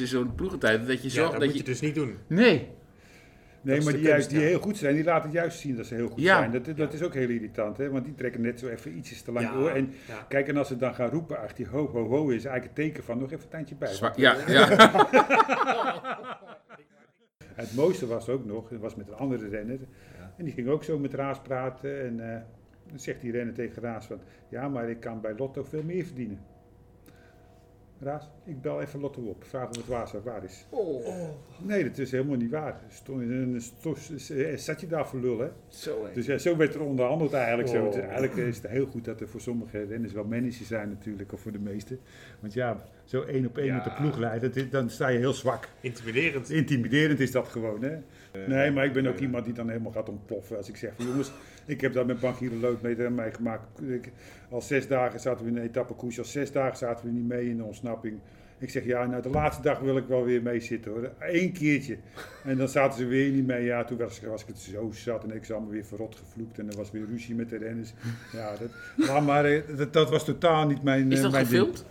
is zo'n ploegentijd dat je Ja, zorgt dat dat moet je... je dus niet doen. Nee. Nee, maar die, juist, die heel goed zijn, die laten het juist zien dat ze heel goed Ja. zijn. Dat, dat is ook heel irritant, hè? want die trekken net zo even ietsjes te lang Ja, door. En ja. kijk, en als ze dan gaan roepen, ach, die ho, ho, ho is eigenlijk een teken van nog even een tandje bij. Zwa- Ja, ja. Het mooiste was ook nog, dat was met een andere renner. Ja. En die ging ook zo met Raas praten. En eh, dan zegt die renner tegen Raas van, ja, maar ik kan bij Lotto veel meer verdienen. Raas, ik bel even Lotto op, vraag of het waar, waar is. Oh, Nee, dat is helemaal niet waar. Stond, stond, zat je daar voor lul, hè? zo hè. Dus ja, zo werd er onderhandeld eigenlijk. Zo. Oh. Het is- eigenlijk is het heel goed dat er voor sommige renners wel managers zijn natuurlijk, of voor de meeste. Want ja, zo één op één Ja. met de ploegleider, dat is- dan sta je heel zwak. Intimiderend. Intimiderend is dat gewoon, hè? Nee, maar ik ben ook iemand die dan helemaal gaat ontploffen. Als ik zeg van jongens, ik heb dat met Bankieren Loodmeter meegemaakt. Ik- Al zes dagen zaten we in een etappekoers, al zes dagen zaten we niet mee in de ontsnapping. Ik zeg ja, nou de laatste dag wil ik wel weer mee zitten hoor. Eén keertje. En dan zaten ze weer niet mee. Ja, toen was, was ik het zo zat en ik ze allemaal weer verrot gevloekt. En er was weer ruzie met de renners. Ja, dat, maar, maar eh, dat, dat was totaal niet mijn Is eh, dat mijn gefilmd?